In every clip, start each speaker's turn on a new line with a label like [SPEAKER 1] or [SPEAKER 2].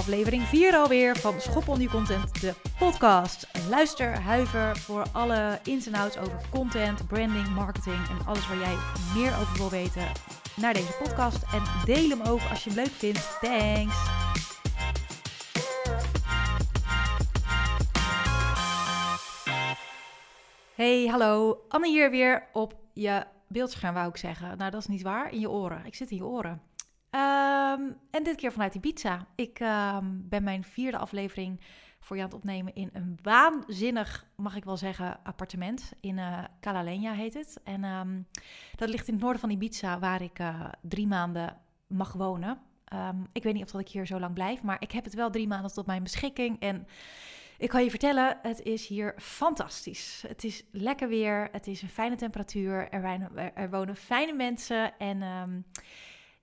[SPEAKER 1] aflevering 4 alweer van Schop on Content, de podcast. Luister, huiver voor alle ins en outs over content, branding, marketing en alles waar jij meer over wil weten naar deze podcast. En deel hem ook als je hem leuk vindt. Thanks! Hey, hallo. Anne hier weer op je beeldscherm, wou ik zeggen. Nou, dat is niet waar. In je oren. Ik zit in je oren. Ehm, en dit keer vanuit Ibiza. Ik ehm, ben mijn vierde aflevering voor je aan het opnemen in een waanzinnig, mag ik wel zeggen, appartement. In uh, Calalenia heet het. En ehm, dat ligt in het noorden van Ibiza, waar ik uh, drie maanden mag wonen. ik weet niet of dat ik hier zo lang blijf, maar ik heb het wel drie maanden tot mijn beschikking. En ik kan je vertellen, het is hier fantastisch. Het is lekker weer, het is een fijne temperatuur, er, er wonen fijne mensen en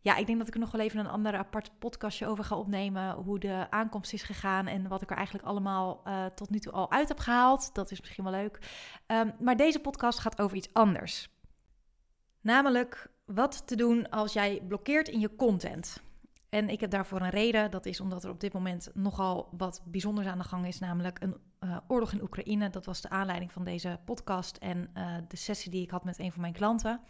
[SPEAKER 1] ja, ik denk dat ik er nog wel even een ander apart podcastje over ga opnemen. Hoe de aankomst is gegaan en wat ik er eigenlijk allemaal uh, tot nu toe al uit heb gehaald. Dat is misschien wel leuk. Um, maar deze podcast gaat over iets anders. Namelijk wat te doen als jij blokkeert in je content. En ik heb daarvoor een reden. Dat is omdat er op dit moment nogal wat bijzonders aan de gang is. Namelijk een uh, oorlog in Oekraïne. Dat was de aanleiding van deze podcast en uh, de sessie die ik had met een van mijn klanten.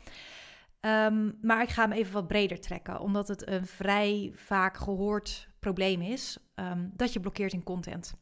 [SPEAKER 1] Um, maar ik ga hem even wat breder trekken, omdat het een vrij vaak gehoord probleem is um, dat je blokkeert in content.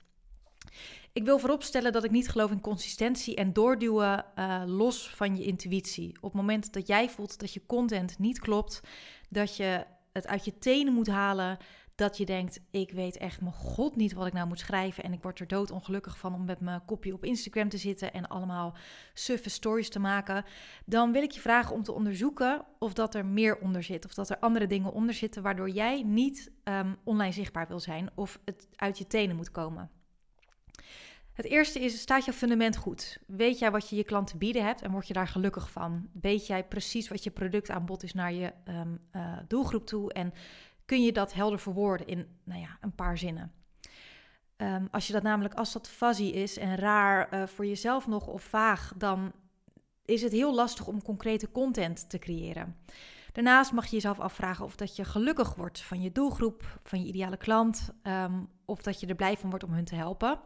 [SPEAKER 1] Ik wil vooropstellen dat ik niet geloof in consistentie en doorduwen uh, los van je intuïtie. Op het moment dat jij voelt dat je content niet klopt, dat je het uit je tenen moet halen, dat je denkt, ik weet echt mijn god niet wat ik nou moet schrijven en ik word er doodongelukkig van om met mijn kopje op Instagram te zitten en allemaal suffe stories te maken, dan wil ik je vragen om te onderzoeken of dat er meer onder zit of dat er andere dingen onder zitten waardoor jij niet um, online zichtbaar wil zijn of het uit je tenen moet komen. Het eerste is, staat je fundament goed? Weet jij wat je je klant te bieden hebt en word je daar gelukkig van? Weet jij precies wat je productaanbod is naar je um, uh, doelgroep toe en kun je dat helder verwoorden in nou ja, een paar zinnen. Um, als je dat namelijk, als dat fuzzy is en raar uh, voor jezelf nog of vaag, dan is het heel lastig om concrete content te creëren. Daarnaast mag je jezelf afvragen of dat je gelukkig wordt van je doelgroep, van je ideale klant, um, of dat je er blij van wordt om hun te helpen,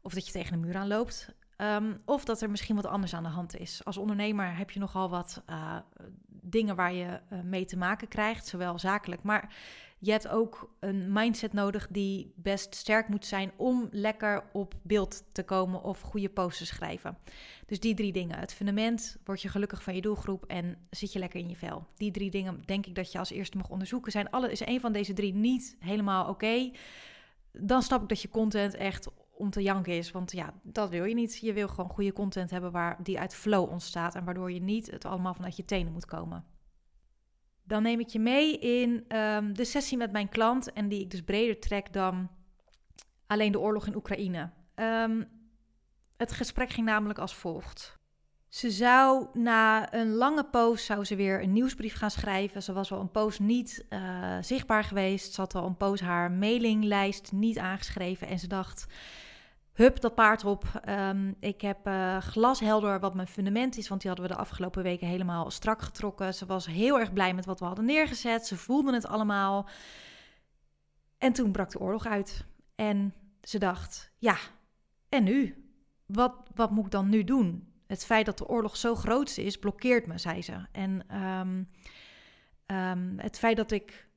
[SPEAKER 1] of dat je tegen een muur aanloopt. Um, of dat er misschien wat anders aan de hand is. Als ondernemer heb je nogal wat uh, dingen waar je uh, mee te maken krijgt, zowel zakelijk, maar je hebt ook een mindset nodig die best sterk moet zijn om lekker op beeld te komen of goede posts te schrijven. Dus die drie dingen. Het fundament, word je gelukkig van je doelgroep en zit je lekker in je vel. Die drie dingen denk ik dat je als eerste mag onderzoeken. Zijn alle, is een van deze drie niet helemaal oké? Dan snap ik dat je content echt om te janken is. Want ja, dat wil je niet. Je wil gewoon goede content hebben waar die uit flow ontstaat en waardoor je niet het allemaal vanuit je tenen moet komen. Dan neem ik je mee in um, de sessie met mijn klant en die ik dus breder trek dan alleen de oorlog in Oekraïne. Um, het gesprek ging namelijk als volgt. Ze zou na een lange post zou ze weer een nieuwsbrief gaan schrijven. Ze was al een post niet uh, zichtbaar geweest. Ze had al een post haar mailinglijst niet aangeschreven. En ze dacht, hup, dat paard op. Um, ik heb uh, glashelder wat mijn fundament is, want die hadden we de afgelopen weken helemaal strak getrokken. Ze was heel erg blij met wat we hadden neergezet. Ze voelden het allemaal. En toen brak de oorlog uit. En ze dacht, ja, en nu? Wat, wat moet ik dan nu doen? Het feit dat de oorlog zo groot is, blokkeert me, zei ze. En um, um, het feit dat ik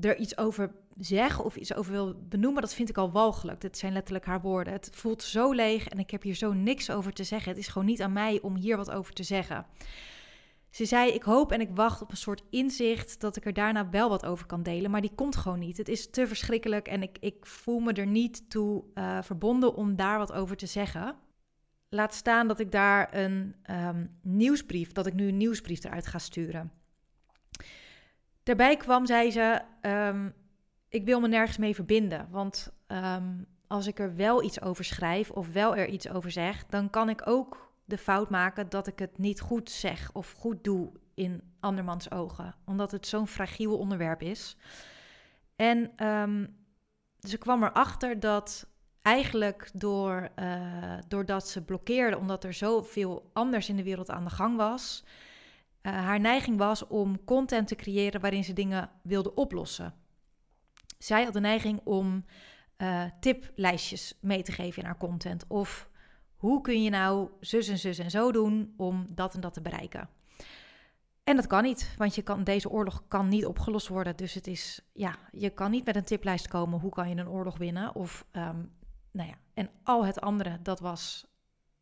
[SPEAKER 1] er iets over zeg of iets over wil benoemen, dat vind ik al walgelijk. Dat zijn letterlijk haar woorden. Het voelt zo leeg en ik heb hier zo niks over te zeggen. Het is gewoon niet aan mij om hier wat over te zeggen. Ze zei: Ik hoop en ik wacht op een soort inzicht dat ik er daarna wel wat over kan delen, maar die komt gewoon niet. Het is te verschrikkelijk en ik, ik voel me er niet toe uh, verbonden om daar wat over te zeggen. Laat staan dat ik daar een um, nieuwsbrief, dat ik nu een nieuwsbrief eruit ga sturen. Daarbij kwam, zei ze, um, ik wil me nergens mee verbinden. Want um, als ik er wel iets over schrijf of wel er iets over zeg, dan kan ik ook de fout maken dat ik het niet goed zeg of goed doe in andermans ogen. Omdat het zo'n fragiel onderwerp is. En um, ze kwam erachter dat eigenlijk door, uh, doordat ze blokkeerde, omdat er zoveel anders in de wereld aan de gang was, uh, haar neiging was om content te creëren waarin ze dingen wilde oplossen. Zij had de neiging om uh, tiplijstjes mee te geven in haar content. Of hoe kun je nou zus en zus en zo doen om dat en dat te bereiken. En dat kan niet, want je kan, deze oorlog kan niet opgelost worden. Dus het is, ja, je kan niet met een tiplijst komen. Hoe kan je een oorlog winnen? Of, um, nou ja, en al het andere, dat was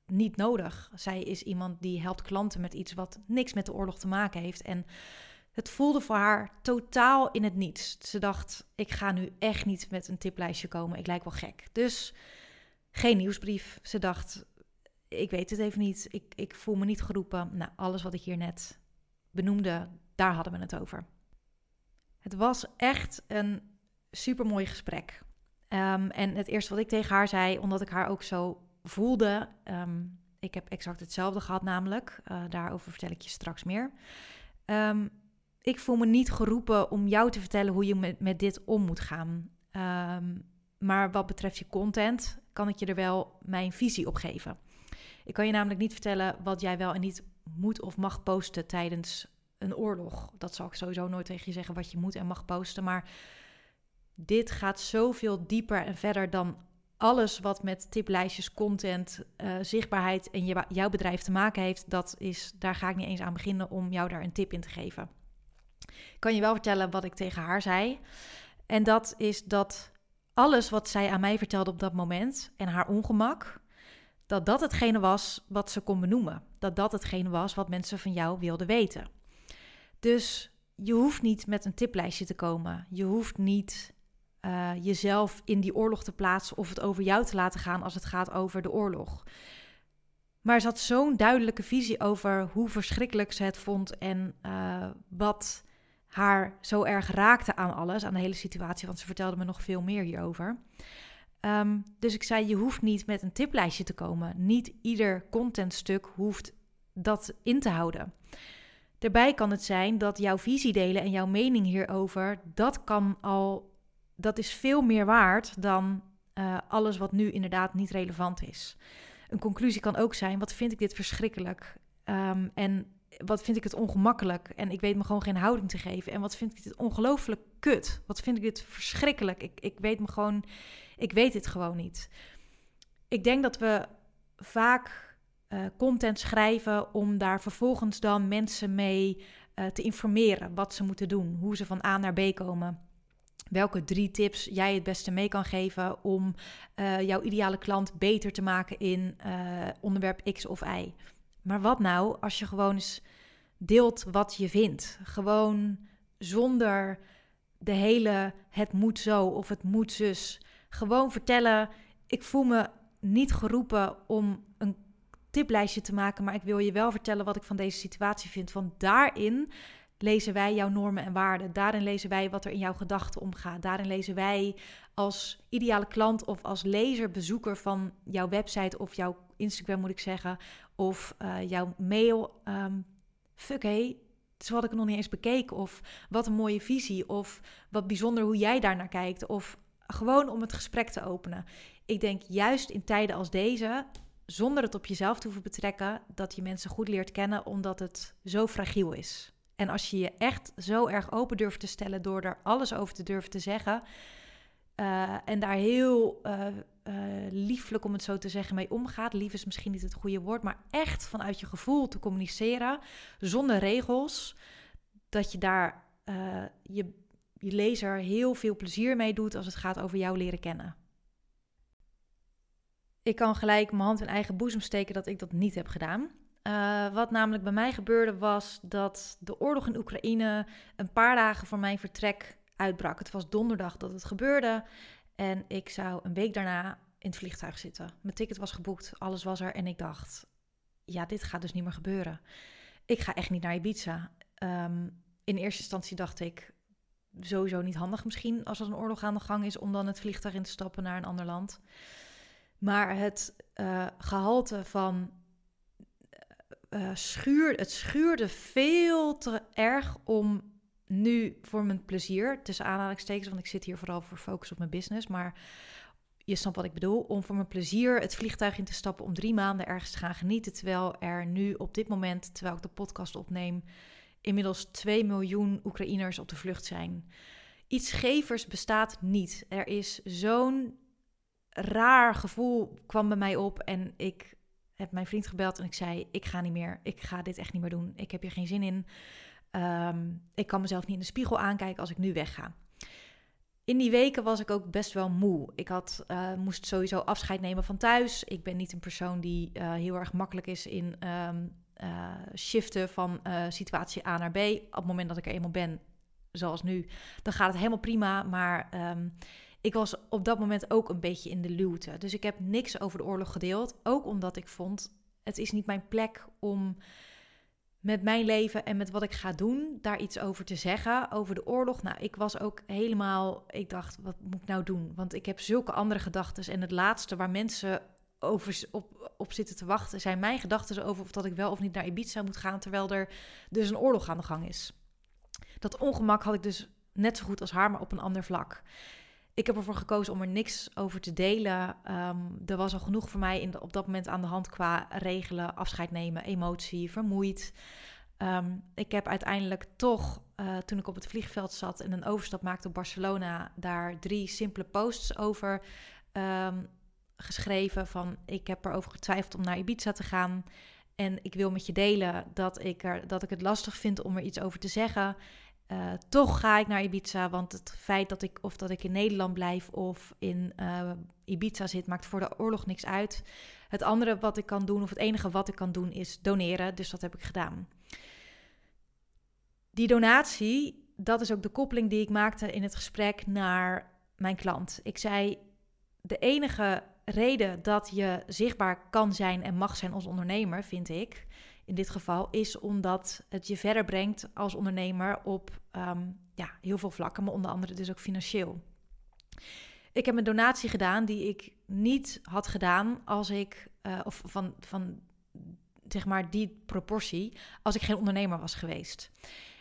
[SPEAKER 1] niet nodig. Zij is iemand die helpt klanten met iets wat niks met de oorlog te maken heeft. En het voelde voor haar totaal in het niets. Ze dacht, ik ga nu echt niet met een tiplijstje komen. Ik lijk wel gek. Dus geen nieuwsbrief. Ze dacht, ik weet het even niet. Ik, ik voel me niet geroepen. Nou, alles wat ik hier net benoemde, daar hadden we het over. Het was echt een supermooi gesprek. Um, en het eerste wat ik tegen haar zei, omdat ik haar ook zo voelde. Ehm, ik heb exact hetzelfde gehad, namelijk. Uh, daarover vertel ik je straks meer. Um, ik voel me niet geroepen om jou te vertellen hoe je met, dit om moet gaan. maar wat betreft je content, kan ik je er wel mijn visie op geven. Ik kan je namelijk niet vertellen wat jij wel en niet moet of mag posten tijdens een oorlog. Dat zal ik sowieso nooit tegen je zeggen wat je moet en mag posten. Maar dit gaat zoveel dieper en verder dan alles wat met tiplijstjes, content, uh, zichtbaarheid en jouw bedrijf te maken heeft. Dat is, daar ga ik niet eens aan beginnen om jou daar een tip in te geven. Ik kan je wel vertellen wat ik tegen haar zei. En dat is dat alles wat zij aan mij vertelde op dat moment en haar ongemak, dat dat hetgene was wat ze kon benoemen. Dat dat hetgene was wat mensen van jou wilden weten. Dus je hoeft niet met een tiplijstje te komen. Je hoeft niet uh, jezelf in die oorlog te plaatsen of het over jou te laten gaan als het gaat over de oorlog. Maar ze had zo'n duidelijke visie over hoe verschrikkelijk ze het vond en uh, wat haar zo erg raakte aan alles, aan de hele situatie, want ze vertelde me nog veel meer hierover. Um, dus ik zei, je hoeft niet met een tiplijstje te komen. Niet ieder contentstuk hoeft dat in te houden. Daarbij kan het zijn dat jouw visie delen en jouw mening hierover, dat kan al, dat is veel meer waard dan uh, alles wat nu inderdaad niet relevant is. Een conclusie kan ook zijn: wat vind ik dit verschrikkelijk? Um, en wat vind ik het ongemakkelijk? En ik weet me gewoon geen houding te geven. En wat vind ik dit ongelooflijk kut? Wat vind ik dit verschrikkelijk? Ik, ik weet me gewoon, ik weet dit gewoon niet. Ik denk dat we vaak uh, content schrijven om daar vervolgens dan mensen mee uh, te informeren wat ze moeten doen, hoe ze van A naar B komen. Welke drie tips jij het beste mee kan geven om uh, jouw ideale klant beter te maken in onderwerp X of Y. Maar wat nou als je gewoon eens deelt wat je vindt? Gewoon zonder de hele het moet zo of het moet zus. Gewoon vertellen, ik voel me niet geroepen om een tiplijstje te maken, maar ik wil je wel vertellen wat ik van deze situatie vind. Want daarin lezen wij jouw normen en waarden. Daarin lezen wij wat er in jouw gedachten omgaat. Daarin lezen wij als ideale klant of als lezer, bezoeker van jouw website of jouw Instagram moet ik zeggen, of uh, jouw mail. Um, fuck hé, zo had ik het nog niet eens bekeken. Of wat een mooie visie. Of wat bijzonder hoe jij daar naar kijkt. Of gewoon om het gesprek te openen. Ik denk juist in tijden als deze, zonder het op jezelf te hoeven betrekken, dat je mensen goed leert kennen, omdat het zo fragiel is. En als je je echt zo erg open durft te stellen door er alles over te durven te zeggen. Uh, en daar heel uh, uh, lieflijk, om het zo te zeggen, mee omgaat. Lief is misschien niet het goede woord, maar echt vanuit je gevoel te communiceren, zonder regels. Dat je daar je, je lezer heel veel plezier mee doet als het gaat over jou leren kennen. Ik kan gelijk mijn hand in eigen boezem steken dat ik dat niet heb gedaan. Uh, wat namelijk bij mij gebeurde was dat de oorlog in Oekraïne een paar dagen voor mijn vertrek uitbrak. Het was donderdag dat het gebeurde en ik zou een week daarna in het vliegtuig zitten. Mijn ticket was geboekt, alles was er en ik dacht, ja, dit gaat dus niet meer gebeuren. Ik ga echt niet naar Ibiza. Um, in eerste instantie dacht ik, sowieso niet handig misschien als er een oorlog aan de gang is om dan het vliegtuig in te stappen naar een ander land. Maar het uh, gehalte van uh, schuur, het schuurde veel te erg om nu voor mijn plezier, tussen aanhalingstekens, want ik zit hier vooral voor focus op mijn business, maar je snapt wat ik bedoel, om voor mijn plezier het vliegtuig in te stappen om drie maanden ergens te gaan genieten, terwijl er nu op dit moment, terwijl ik de podcast opneem, inmiddels 2 miljoen Oekraïners op de vlucht zijn. Iets gevers bestaat niet. Er is zo'n raar gevoel kwam bij mij op en ik heb mijn vriend gebeld en ik zei: Ik ga niet meer. Ik ga dit echt niet meer doen. Ik heb hier geen zin in. Ehm, ik kan mezelf niet in de spiegel aankijken als ik nu wegga. In die weken was ik ook best wel moe. Ik had, uh, moest sowieso afscheid nemen van thuis. Ik ben niet een persoon die uh, heel erg makkelijk is in um, shiften van situatie A naar B. Op het moment dat ik er eenmaal ben, zoals nu, dan gaat het helemaal prima. Maar um, ik was op dat moment ook een beetje in de luwte. Dus ik heb niks over de oorlog gedeeld. Ook omdat ik vond, het is niet mijn plek om met mijn leven en met wat ik ga doen, daar iets over te zeggen. Over de oorlog. Nou, ik was ook helemaal. Ik dacht, wat moet ik nou doen? Want ik heb zulke andere gedachten. En het laatste waar mensen over, op, op zitten te wachten, zijn mijn gedachten over of dat ik wel of niet naar Ibiza moet gaan. Terwijl er dus een oorlog aan de gang is. Dat ongemak had ik dus net zo goed als haar, maar op een ander vlak ik heb ervoor gekozen om er niks over te delen. Um, er was al genoeg voor mij in op dat moment aan de hand qua regelen, afscheid nemen, emotie, vermoeid. Um, ik heb uiteindelijk toch, uh, toen ik op het vliegveld zat en een overstap maakte op Barcelona, daar drie simpele posts over um, geschreven. Van ik heb erover getwijfeld om naar Ibiza te gaan. En ik wil met je delen dat ik, er, dat ik het lastig vind om er iets over te zeggen. Uh, toch ga ik naar Ibiza, want het feit dat ik of dat ik in Nederland blijf of in uh, Ibiza zit, maakt voor de oorlog niks uit. Het andere wat ik kan doen, of het enige wat ik kan doen, is doneren. Dus dat heb ik gedaan. Die donatie, dat is ook de koppeling die ik maakte in het gesprek naar mijn klant. Ik zei: de enige reden dat je zichtbaar kan zijn en mag zijn als ondernemer, vind ik, in dit geval, is omdat het je verder brengt als ondernemer op um, ja, heel veel vlakken, maar onder andere dus ook financieel. Ik heb een donatie gedaan die ik niet had gedaan als ik, uh, of van, van zeg maar die proportie, als ik geen ondernemer was geweest.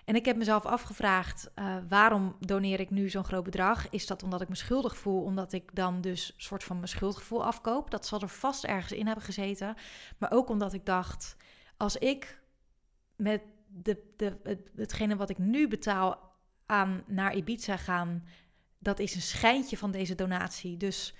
[SPEAKER 1] En ik heb mezelf afgevraagd, uh, waarom doneer ik nu zo'n groot bedrag? Is dat omdat ik me schuldig voel, omdat ik dan dus soort van mijn schuldgevoel afkoop? Dat zal er vast ergens in hebben gezeten. Maar ook omdat ik dacht, als ik met de, de, het, hetgene wat ik nu betaal aan naar Ibiza gaan, dat is een schijntje van deze donatie. Dus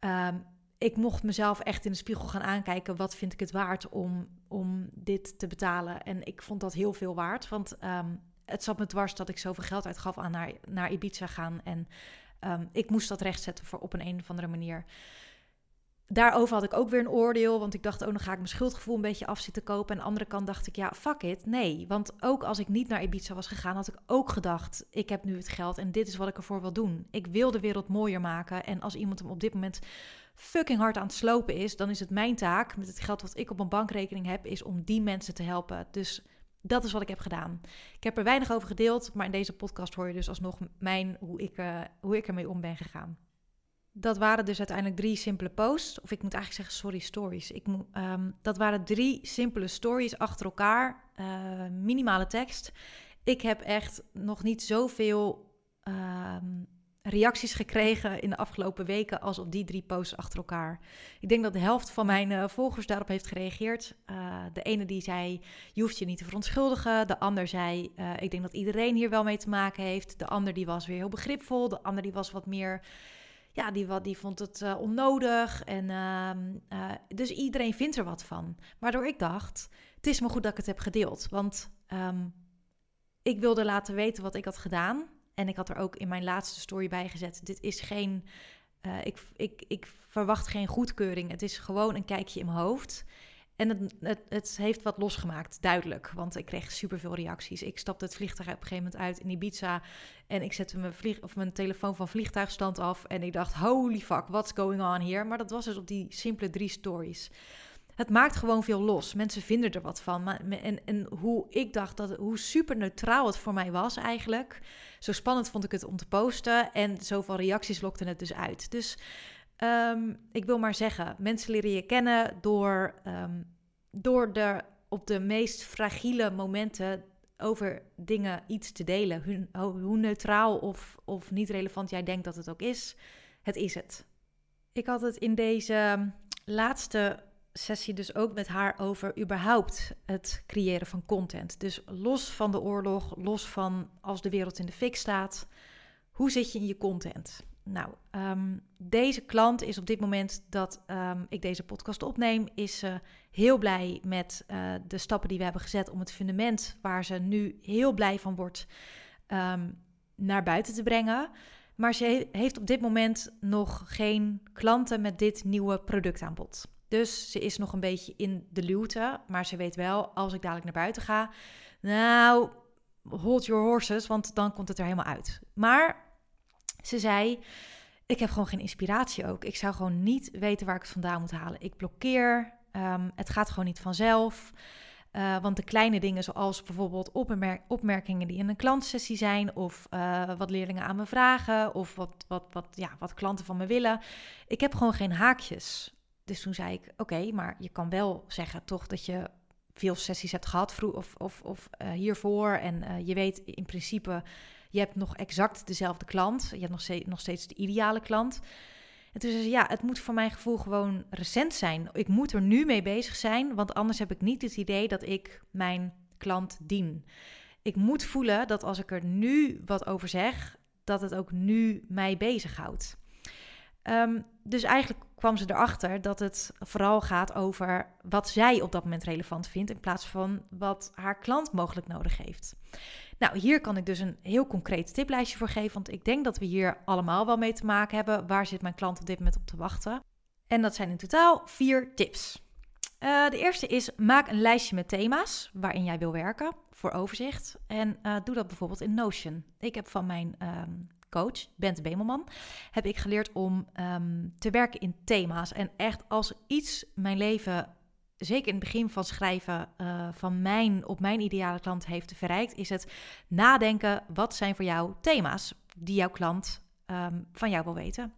[SPEAKER 1] um, ik mocht mezelf echt in de spiegel gaan aankijken. Wat vind ik het waard om, om dit te betalen? En ik vond dat heel veel waard. Want um, het zat me dwars dat ik zoveel geld uitgaf aan naar, naar Ibiza gaan. En um, ik moest dat rechtzetten voor op een, een of andere manier daarover had ik ook weer een oordeel. Want ik dacht, oh, dan ga ik mijn schuldgevoel een beetje af zitten kopen. En aan de andere kant dacht ik, ja, fuck it. Nee, want ook als ik niet naar Ibiza was gegaan, had ik ook gedacht, ik heb nu het geld en dit is wat ik ervoor wil doen. Ik wil de wereld mooier maken. En als iemand hem op dit moment fucking hard aan het slopen is, dan is het mijn taak met het geld wat ik op mijn bankrekening heb, is om die mensen te helpen. Dus dat is wat ik heb gedaan. Ik heb er weinig over gedeeld, maar in deze podcast hoor je dus alsnog mijn, hoe ik, uh, hoe ik ermee om ben gegaan dat waren dus uiteindelijk drie simpele posts. Of ik moet eigenlijk zeggen, sorry, stories. Ik um, dat waren drie simpele stories achter elkaar. Uh, minimale tekst. Ik heb echt nog niet zoveel um, reacties gekregen in de afgelopen weken als op die drie posts achter elkaar. Ik denk dat de helft van mijn uh, volgers daarop heeft gereageerd. Uh, de ene die zei, je hoeft je niet te verontschuldigen. De ander zei, ik denk dat iedereen hier wel mee te maken heeft. De ander die was weer heel begripvol. De ander die was wat meer ja, die, wat, die vond het uh, onnodig. En, uh, dus iedereen vindt er wat van. Waardoor ik dacht, het is maar goed dat ik het heb gedeeld. Want um, ik wilde laten weten wat ik had gedaan. En ik had er ook in mijn laatste story bij gezet. Dit is geen. Uh, ik, ik, ik verwacht geen goedkeuring. Het is gewoon een kijkje in mijn hoofd. En het, het, het, heeft wat losgemaakt, duidelijk. Want ik kreeg superveel reacties. Ik stapte het vliegtuig op een gegeven moment uit in Ibiza. En ik zette mijn, vlieg, of mijn telefoon van vliegtuigstand af. En ik dacht, holy fuck, what's going on here? Maar dat was dus op die simpele drie stories. Het maakt gewoon veel los. Mensen vinden er wat van. Maar, en, en hoe ik dacht dat hoe super neutraal het voor mij was eigenlijk. Zo spannend vond ik het om te posten. En zoveel reacties lokten het dus uit. Dus Um, ik wil maar zeggen, mensen leren je kennen door, um, door de, op de meest fragiele momenten over dingen iets te delen. Hoe, hoe neutraal of, of niet relevant jij denkt dat het ook is, het is het. Ik had het in deze laatste sessie dus ook met haar over überhaupt het creëren van content. Dus los van de oorlog, los van als de wereld in de fik staat, Hoe zit je in je content? Nou, ehm, deze klant is op dit moment dat ehm, ik deze podcast opneem, is uh, heel blij met uh, de stappen die we hebben gezet om het fundament waar ze nu heel blij van wordt um, naar buiten te brengen. Maar ze heeft op dit moment nog geen klanten met dit nieuwe productaanbod. Dus ze is nog een beetje in de luwte. Maar ze weet wel, als ik dadelijk naar buiten ga, nou, hold your horses, want dan komt het er helemaal uit. Maar ze zei, ik heb gewoon geen inspiratie ook. Ik zou gewoon niet weten waar ik het vandaan moet halen. Ik blokkeer, um, het gaat gewoon niet vanzelf. Uh, want de kleine dingen, zoals bijvoorbeeld opmerk opmerkingen die in een klantsessie zijn, of uh, wat leerlingen aan me vragen, of wat, wat, wat, ja, wat klanten van me willen. Ik heb gewoon geen haakjes. Dus toen zei ik: Oké, maar je kan wel zeggen toch dat je veel sessies hebt gehad vroeg of, of, of uh, hiervoor. En je weet in principe, je hebt nog exact dezelfde klant. Je hebt nog steeds, nog steeds de ideale klant. En toen zei ze, ja, het moet voor mijn gevoel gewoon recent zijn. Ik moet er nu mee bezig zijn, want anders heb ik niet het idee dat ik mijn klant dien. Ik moet voelen dat als ik er nu wat over zeg, dat het ook nu mij bezighoudt. Um, dus eigenlijk kwam ze erachter dat het vooral gaat over wat zij op dat moment relevant vindt, in plaats van wat haar klant mogelijk nodig heeft. Nou, hier kan ik dus een heel concreet tiplijstje voor geven, want ik denk dat we hier allemaal wel mee te maken hebben. Waar zit mijn klant op dit moment op te wachten? En dat zijn in totaal vier tips. Uh, de eerste is: maak een lijstje met thema's waarin jij wil werken voor overzicht. En uh, doe dat bijvoorbeeld in Notion. Ik heb van mijn um, coach, Bente Bemelman, heb ik geleerd om um, te werken in thema's. En echt als iets mijn leven zeker in het begin van schrijven uh, van mijn, op mijn ideale klant heeft verrijkt, is het nadenken, wat zijn voor jou thema's die jouw klant um, van jou wil weten.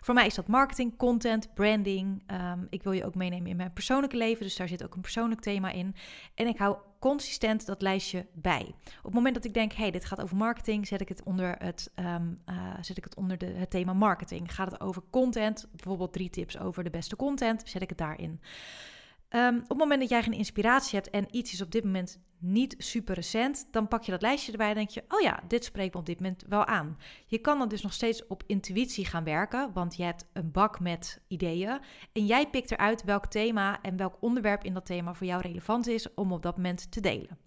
[SPEAKER 1] Voor mij is dat marketing, content, branding. Um, ik wil je ook meenemen in mijn persoonlijke leven, dus daar zit ook een persoonlijk thema in. En ik hou consistent dat lijstje bij. Op het moment dat ik denk, hey, dit gaat over marketing, zet ik het onder het, um, uh, zet ik het, onder de, het thema marketing. Gaat het over content, bijvoorbeeld drie tips over de beste content, zet ik het daarin. Um, op het moment dat jij geen inspiratie hebt en iets is op dit moment niet super recent, dan pak je dat lijstje erbij en denk je: oh ja, dit spreekt me op dit moment wel aan. Je kan dan dus nog steeds op intuïtie gaan werken, want je hebt een bak met ideeën en jij pikt eruit welk thema en welk onderwerp in dat thema voor jou relevant is om op dat moment te delen.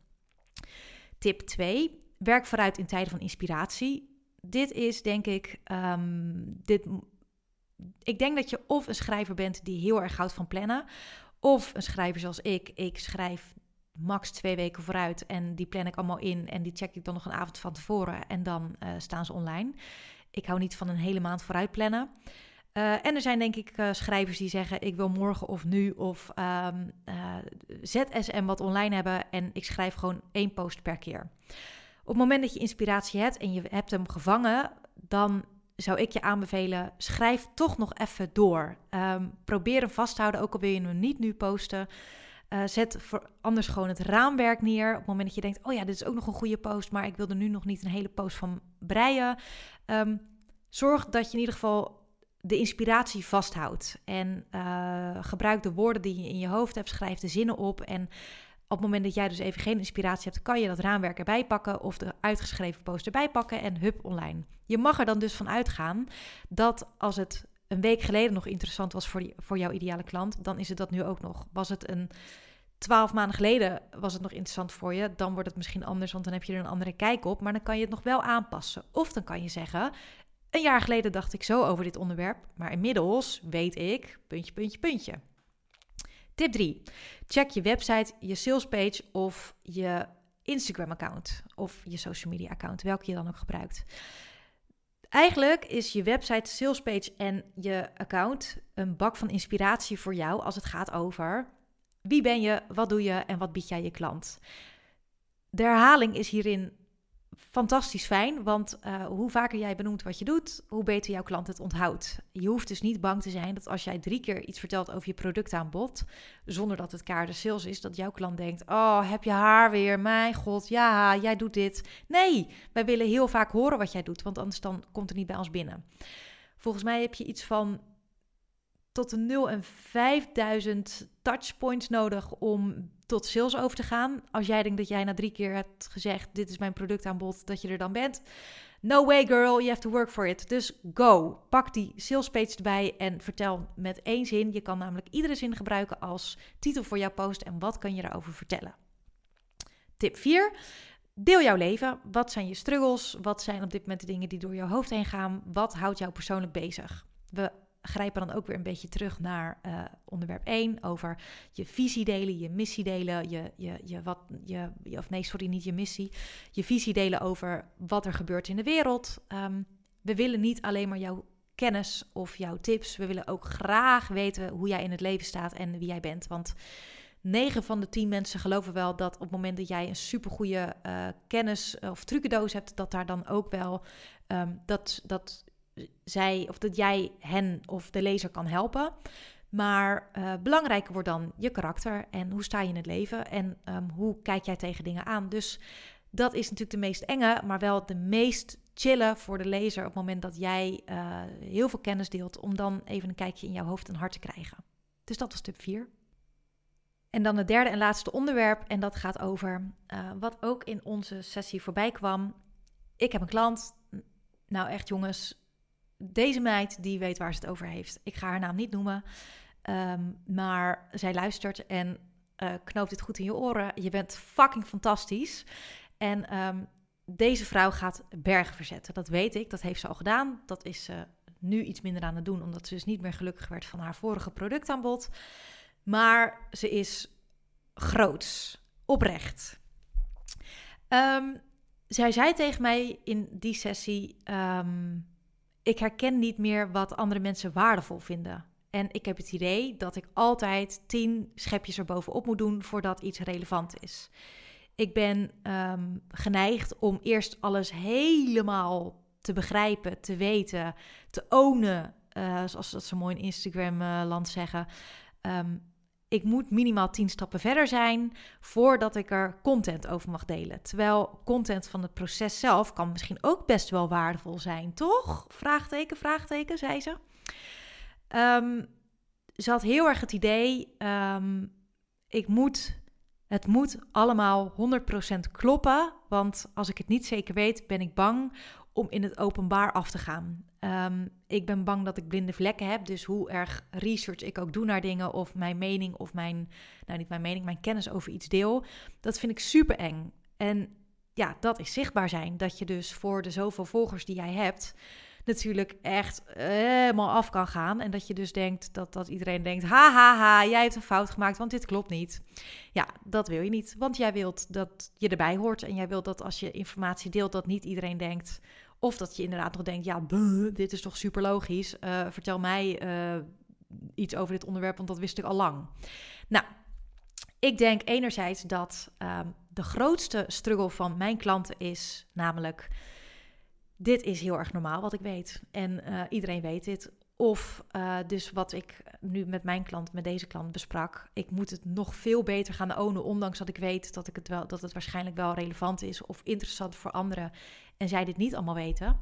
[SPEAKER 1] Tip 2: werk vooruit in tijden van inspiratie. Dit is denk ik, um, dit, ik denk dat je of een schrijver bent die heel erg houdt van plannen, of een schrijver zoals ik. Ik schrijf max twee weken vooruit en die plan ik allemaal in en die check ik dan nog een avond van tevoren en dan uh, staan ze online. Ik hou niet van een hele maand vooruit plannen. Uh, en er zijn denk ik uh, schrijvers die zeggen: ik wil morgen of nu of um, ZSM wat online hebben en ik schrijf gewoon één post per keer. Op het moment dat je inspiratie hebt en je hebt hem gevangen, dan zou ik je aanbevelen, schrijf toch nog even door. Um, probeer hem vast te houden, ook al wil je hem niet nu posten. Uh, zet voor anders gewoon het raamwerk neer. Op het moment dat je denkt, oh ja, dit is ook nog een goede post, maar ik wil er nu nog niet een hele post van breien. Um, zorg dat je in ieder geval de inspiratie vasthoudt. En uh, gebruik de woorden die je in je hoofd hebt, schrijf de zinnen op. En op het moment dat jij dus even geen inspiratie hebt, kan je dat raamwerk erbij pakken of de uitgeschreven post erbij pakken en hup online. Je mag er dan dus van uitgaan dat als het een week geleden nog interessant was voor, die, voor jouw ideale klant, dan is het dat nu ook nog. Was het een twaalf maanden geleden was het nog interessant voor je, dan wordt het misschien anders, want dan heb je er een andere kijk op, maar dan kan je het nog wel aanpassen. Of dan kan je zeggen, een jaar geleden dacht ik zo over dit onderwerp, maar inmiddels weet ik, puntje, puntje, puntje. Tip 3. Check je website, je salespage of je Instagram-account of je social media-account, welke je dan ook gebruikt. Eigenlijk is je website, salespage en je account een bak van inspiratie voor jou als het gaat over wie ben je, wat doe je en wat bied jij je klant. De herhaling is hierin fantastisch fijn, want uh, hoe vaker jij benoemt wat je doet, hoe beter jouw klant het onthoudt. Je hoeft dus niet bang te zijn dat als jij drie keer iets vertelt over je productaanbod, zonder dat het kaart de sales is, dat jouw klant denkt: Oh, heb je haar weer? Mijn god, ja, jij doet dit. Nee, wij willen heel vaak horen wat jij doet, want anders dan komt het niet bij ons binnen. Volgens mij heb je iets van tot de 0 en 5000 touchpoints nodig om tot sales over te gaan. Als jij denkt dat jij na drie keer hebt gezegd: Dit is mijn productaanbod, dat je er dan bent. No way, girl, you have to work for it. Dus go. Pak die sales page erbij en vertel met één zin. Je kan namelijk iedere zin gebruiken als titel voor jouw post. En wat kan je erover vertellen? Tip 4. Deel jouw leven. Wat zijn je struggles? Wat zijn op dit moment de dingen die door je hoofd heen gaan? Wat houdt jou persoonlijk bezig? We grijpen dan ook weer een beetje terug naar uh, onderwerp 1 over je visie delen, je missie delen, je, je, je, wat, je, of nee, sorry, niet je missie, je visie delen over wat er gebeurt in de wereld. Um, we willen niet alleen maar jouw kennis of jouw tips, we willen ook graag weten hoe jij in het leven staat en wie jij bent, want 9 van de 10 mensen geloven wel dat op het moment dat jij een supergoeie uh, kennis of trucendoos hebt, dat daar dan ook wel um, dat, dat zij of dat jij hen of de lezer kan helpen. Maar uh, belangrijker wordt dan je karakter en hoe sta je in het leven en um, hoe kijk jij tegen dingen aan. Dus dat is natuurlijk de meest enge, maar wel de meest chille voor de lezer op het moment dat jij uh, heel veel kennis deelt, om dan even een kijkje in jouw hoofd en hart te krijgen. Dus dat was tip 4. En dan het derde en laatste onderwerp, en dat gaat over uh, wat ook in onze sessie voorbij kwam. Ik heb een klant. Nou, echt jongens, deze meid die weet waar ze het over heeft. Ik ga haar naam niet noemen, um, maar zij luistert en uh, knoopt dit goed in je oren. Je bent fucking fantastisch. En um, deze vrouw gaat bergen verzetten. Dat weet ik, dat heeft ze al gedaan. Dat is ze nu iets minder aan het doen, omdat ze dus niet meer gelukkig werd van haar vorige productaanbod. Maar ze is groots, oprecht. Um, zij zei tegen mij in die sessie: Ik herken niet meer wat andere mensen waardevol vinden. En ik heb het idee dat ik altijd tien schepjes erbovenop moet doen voordat iets relevant is. Ik ben um, geneigd om eerst alles helemaal te begrijpen, te weten, te ownen. Uh, zoals dat zo mooi in Instagram-land uh, zeggen. Um, ik moet minimaal 10 stappen verder zijn voordat ik er content over mag delen. Terwijl content van het proces zelf kan misschien ook best wel waardevol zijn, toch? Vraagteken, vraagteken, zei ze. Um, ze had heel erg het idee, um, ik moet, het moet allemaal 100% kloppen, want als ik het niet zeker weet, ben ik bang om in het openbaar af te gaan. Um, ik ben bang dat ik blinde vlekken heb. Dus hoe erg research ik ook doe naar dingen of mijn mening of mijn, nou niet mijn mening, mijn kennis over iets deel, dat vind ik super eng. En ja, dat is zichtbaar zijn. Dat je dus voor de zoveel volgers die jij hebt, natuurlijk echt helemaal af kan gaan. En dat je dus denkt dat, dat iedereen denkt: ha, ha, ha, jij hebt een fout gemaakt, want dit klopt niet. Ja, dat wil je niet. Want jij wilt dat je erbij hoort. En jij wilt dat als je informatie deelt, dat niet iedereen denkt: of dat je inderdaad nog denkt, ja, dit is toch super logisch. Uh, vertel mij uh, iets over dit onderwerp, want dat wist ik al lang. Nou, ik denk enerzijds dat um, de grootste struggle van mijn klanten is namelijk... Dit is heel erg normaal wat ik weet. En uh, iedereen weet dit. Of uh, dus wat ik nu met mijn klant, met deze klant besprak. Ik moet het nog veel beter gaan ownen, ondanks dat ik weet dat, ik het wel, dat het waarschijnlijk wel relevant is of interessant voor anderen. En zij dit niet allemaal weten.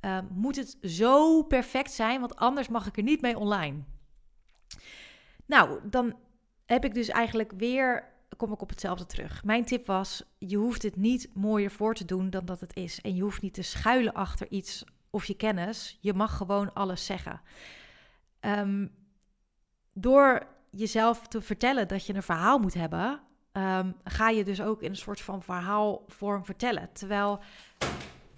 [SPEAKER 1] Uh, moet het zo perfect zijn, want anders mag ik er niet mee online. Nou, dan heb ik dus eigenlijk weer, kom ik op hetzelfde terug. Mijn tip was, je hoeft het niet mooier voor te doen dan dat het is. En je hoeft niet te schuilen achter iets of je kennis. Je mag gewoon alles zeggen. Um, door jezelf te vertellen dat je een verhaal moet hebben, um, ga je dus ook in een soort van verhaalvorm vertellen. Terwijl.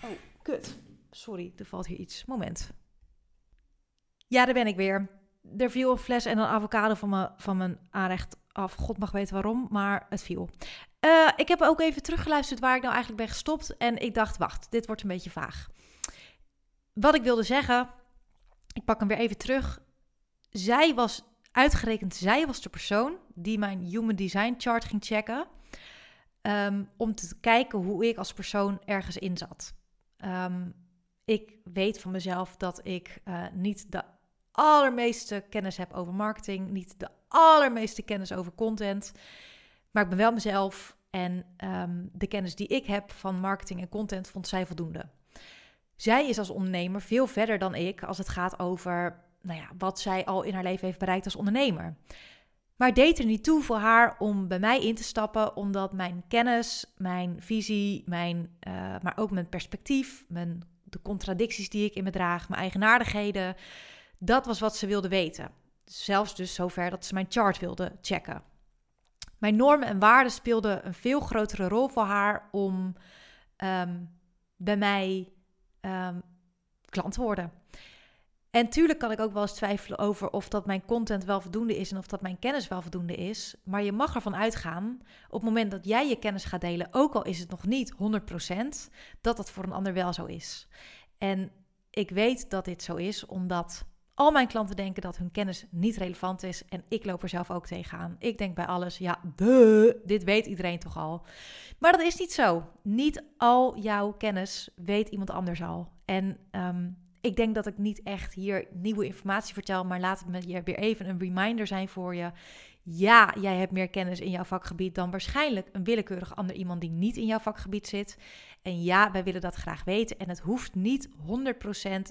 [SPEAKER 1] Oh, kut. Sorry, er valt hier iets. Moment. Ja, daar ben ik weer. Er viel een fles en een avocado van, me, van mijn aanrecht af. God mag weten waarom, maar het viel. Uh, ik heb ook even teruggeluisterd waar ik nou eigenlijk ben gestopt. En ik dacht, wacht, dit wordt een beetje vaag wat ik wilde zeggen, ik pak hem weer even terug. Zij was, uitgerekend, zij was de persoon die mijn Human Design Chart ging checken. Um, om te kijken hoe ik als persoon ergens in zat. Um, ik weet van mezelf dat ik uh, niet de allermeeste kennis heb over marketing, niet de allermeeste kennis over content, maar ik ben wel mezelf en um, de kennis die ik heb van marketing en content vond zij voldoende. Zij is als ondernemer veel verder dan ik als het gaat over nou ja, wat zij al in haar leven heeft bereikt als ondernemer. Maar het deed er niet toe voor haar om bij mij in te stappen, omdat mijn kennis, mijn visie, mijn, uh, maar ook mijn perspectief, mijn, de contradicties die ik in me draag, mijn eigenaardigheden, dat was wat ze wilde weten. Zelfs dus zover dat ze mijn chart wilde checken. Mijn normen en waarden speelden een veel grotere rol voor haar om um, bij mij um, klant worden. En tuurlijk kan ik ook wel eens twijfelen over of dat mijn content wel voldoende is en of dat mijn kennis wel voldoende is. Maar je mag ervan uitgaan, op het moment dat jij je kennis gaat delen, ook al is het nog niet 100%, dat dat voor een ander wel zo is. En ik weet dat dit zo is, omdat al mijn klanten denken dat hun kennis niet relevant is. En ik loop er zelf ook tegenaan. Ik denk bij alles, ja, de, dit weet iedereen toch al. Maar dat is niet zo. Niet al jouw kennis weet iemand anders al. En um, ik denk dat ik niet echt hier nieuwe informatie vertel, maar laat het me hier weer even een reminder zijn voor je. Ja, jij hebt meer kennis in jouw vakgebied dan waarschijnlijk een willekeurig ander iemand die niet in jouw vakgebied zit. En ja, wij willen dat graag weten. En het hoeft niet 100%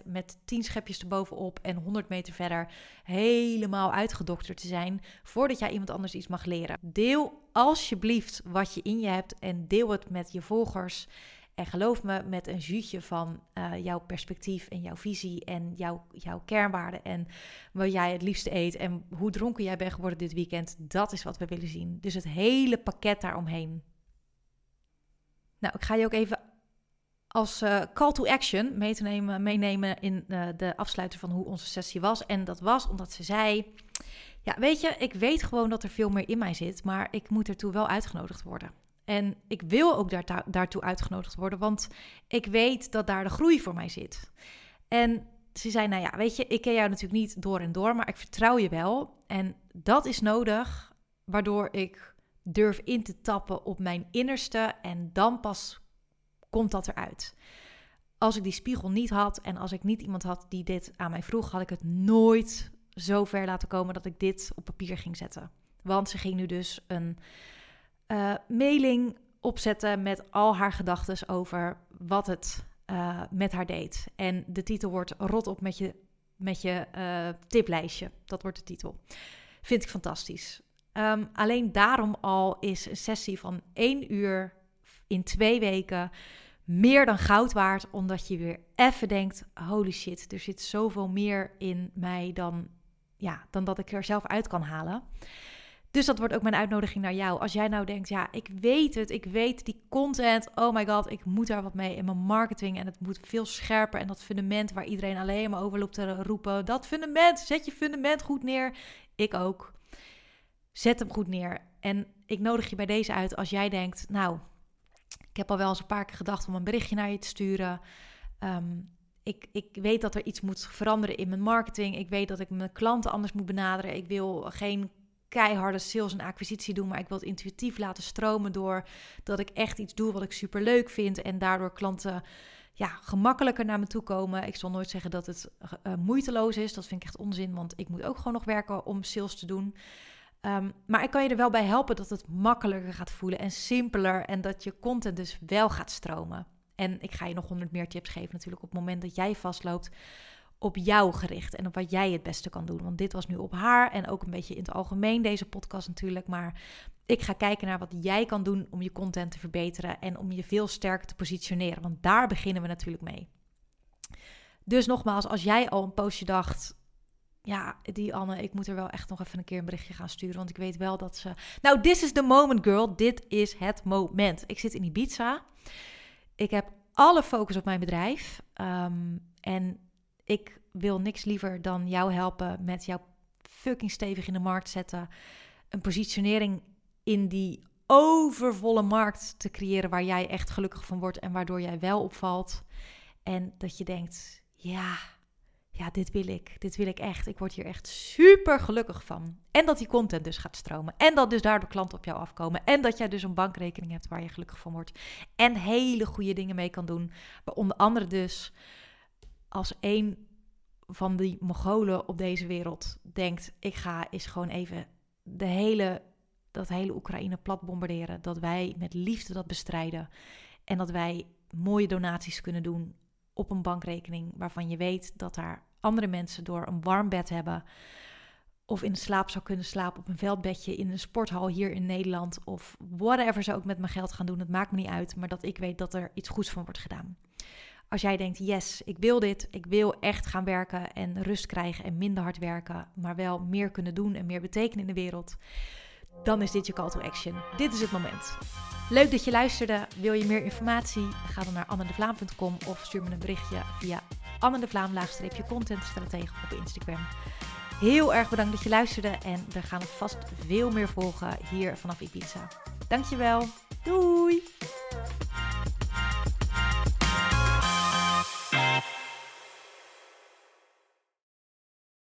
[SPEAKER 1] met 10 schepjes erbovenop en 100 meter verder helemaal uitgedokterd te zijn voordat jij iemand anders iets mag leren. Deel alsjeblieft wat je in je hebt en deel het met je volgers. En geloof me, met een zuutje van uh, jouw perspectief en jouw visie en jouw, jouw kernwaarden en wat jij het liefste eet en hoe dronken jij bent geworden dit weekend, dat is wat we willen zien. Dus het hele pakket daaromheen. Nou, ik ga je ook even als uh, call to action mee te nemen, meenemen in uh, de afsluiter van hoe onze sessie was. En dat was omdat ze zei: Ja, weet je, ik weet gewoon dat er veel meer in mij zit, maar ik moet ertoe wel uitgenodigd worden. En ik wil ook daar, daartoe uitgenodigd worden, want ik weet dat daar de groei voor mij zit. En ze zei: Nou ja, weet je, ik ken jou natuurlijk niet door en door, maar ik vertrouw je wel. En dat is nodig, waardoor ik durf in te tappen op mijn innerste en dan pas komt dat eruit. Als ik die spiegel niet had en als ik niet iemand had die dit aan mij vroeg, had ik het nooit zo ver laten komen dat ik dit op papier ging zetten. Want ze ging nu dus een uh, mailing opzetten met al haar gedachten over wat het uh, met haar deed. En de titel wordt Rot op met je, met je uh, tiplijstje. Dat wordt de titel. Vind ik fantastisch. Um, alleen daarom al is een sessie van één uur in twee weken meer dan goud waard. Omdat je weer even denkt: holy shit, er zit zoveel meer in mij dan, ja, dan dat ik er zelf uit kan halen. Dus dat wordt ook mijn uitnodiging naar jou. Als jij nou denkt, ja, ik weet het, ik weet die content, oh my god, ik moet daar wat mee in mijn marketing en het moet veel scherper en dat fundament waar iedereen alleen maar over loopt te roepen, dat fundament, zet je fundament goed neer. Ik ook. Zet hem goed neer. En ik nodig je bij deze uit als jij denkt, nou, ik heb al wel eens een paar keer gedacht om een berichtje naar je te sturen. Ehm, ik, ik weet dat er iets moet veranderen in mijn marketing. Ik weet dat ik mijn klanten anders moet benaderen. Ik wil geen keiharde sales en acquisitie doen, maar ik wil het intuïtief laten stromen door dat ik echt iets doe wat ik super leuk vind en daardoor klanten ja, gemakkelijker naar me toe komen. Ik zal nooit zeggen dat het uh, moeiteloos is. Dat vind ik echt onzin, want ik moet ook gewoon nog werken om sales te doen. Um, maar ik kan je er wel bij helpen dat het makkelijker gaat voelen en simpeler en dat je content dus wel gaat stromen. En ik ga je nog honderd meer tips geven natuurlijk op het moment dat jij vastloopt op jou gericht en op wat jij het beste kan doen. Want dit was nu op haar en ook een beetje in het algemeen deze podcast natuurlijk. Maar ik ga kijken naar wat jij kan doen om je content te verbeteren en om je veel sterker te positioneren. Want daar beginnen we natuurlijk mee. Dus nogmaals, als jij al een postje dacht, ja, die Anne, ik moet er wel echt nog even een keer een berichtje gaan sturen. Want ik weet wel dat ze. Nou, this is the moment, girl. Dit is het moment. Ik zit in Ibiza. Ik heb alle focus op mijn bedrijf. Um, en ik wil niks liever dan jou helpen met jou fucking stevig in de markt zetten. Een positionering in die overvolle markt te creëren waar jij echt gelukkig van wordt en waardoor jij wel opvalt. En dat je denkt, ja, ja, dit wil ik. Dit wil ik echt. Ik word hier echt super gelukkig van. En dat die content dus gaat stromen. En dat dus daardoor klanten op jou afkomen. En dat jij dus een bankrekening hebt waar je gelukkig van wordt. En hele goede dingen mee kan doen. Onder andere dus als een van die Mongolen op deze wereld denkt: ik ga eens gewoon even de hele, dat hele Oekraïne plat bombarderen. Dat wij met liefde dat bestrijden. En dat wij mooie donaties kunnen doen op een bankrekening waarvan je weet dat daar andere mensen door een warm bed hebben of in slaap zou kunnen slapen op een veldbedje in een sporthal hier in Nederland of whatever ze ook met mijn geld gaan doen, het maakt me niet uit, maar dat ik weet dat er iets goeds van wordt gedaan. Als jij denkt, yes, ik wil dit, ik wil echt gaan werken en rust krijgen en minder hard werken, maar wel meer kunnen doen en meer betekenen in de wereld, dan is dit je call to action. Dit is het moment. Leuk dat je luisterde. Wil je meer informatie? Ga dan naar annendevlaam.com of stuur me een berichtje via Anne de Vlaam contentstratege op Instagram. Heel erg bedankt dat je luisterde en er gaan vast veel meer volgen hier vanaf Ibiza. Dankjewel. Doei!